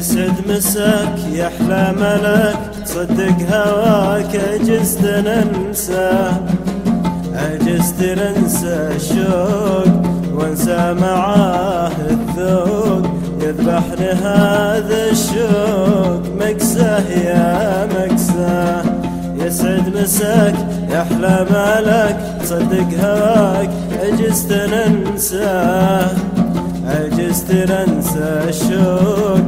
مساك يحلى ملك تصدق هواك عجزت ننسى. عجزت ننسى الشوق وانسى معاه الذوق. يذبحني هذا الشوق مكساه يا مكساه يسعد مساك يحلى مالك تصدق هواك عجزت ننساه عجزت ننسى الشوق.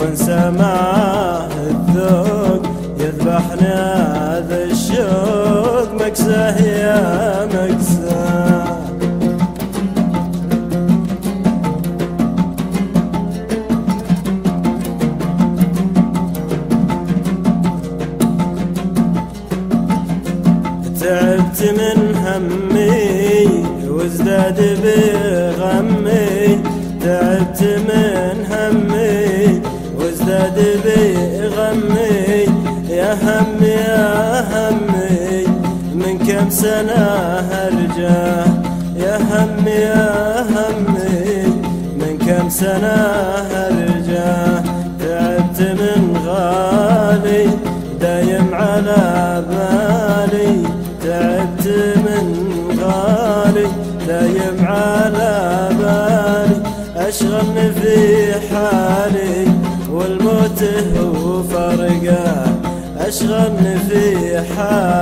وانسى معاه الذوق يذبحني هذا الشوق. مكساه يا مكساه. تعبت من همي وازداد بغمي. تعبت من همي وازداد بغمي يا همي يا همي من كم سنة هرجع يا همي يا همي من كم سنة هرجع تعبت من غالي دايم على بالي. تعبت من غالي دايم على بالي. أشغلني في حالي. والموت هو فرقه أشغلني في حالي.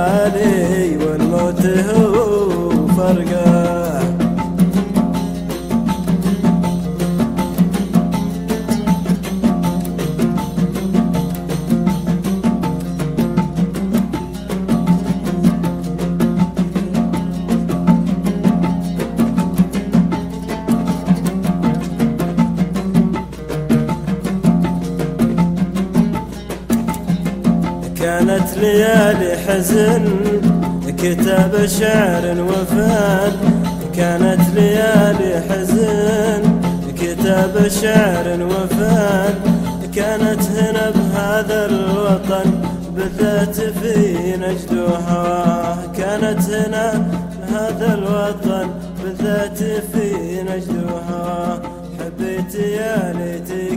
كانت ليالي حزن كتاب شعر وفان كانت ليالي حزن كتاب شعر وفان كانت هنا بهذا الوطن بالذات في نجد وهواه. كانت هنا بهذا الوطن بالذات في نجد وهواه. حبيت يا ليتي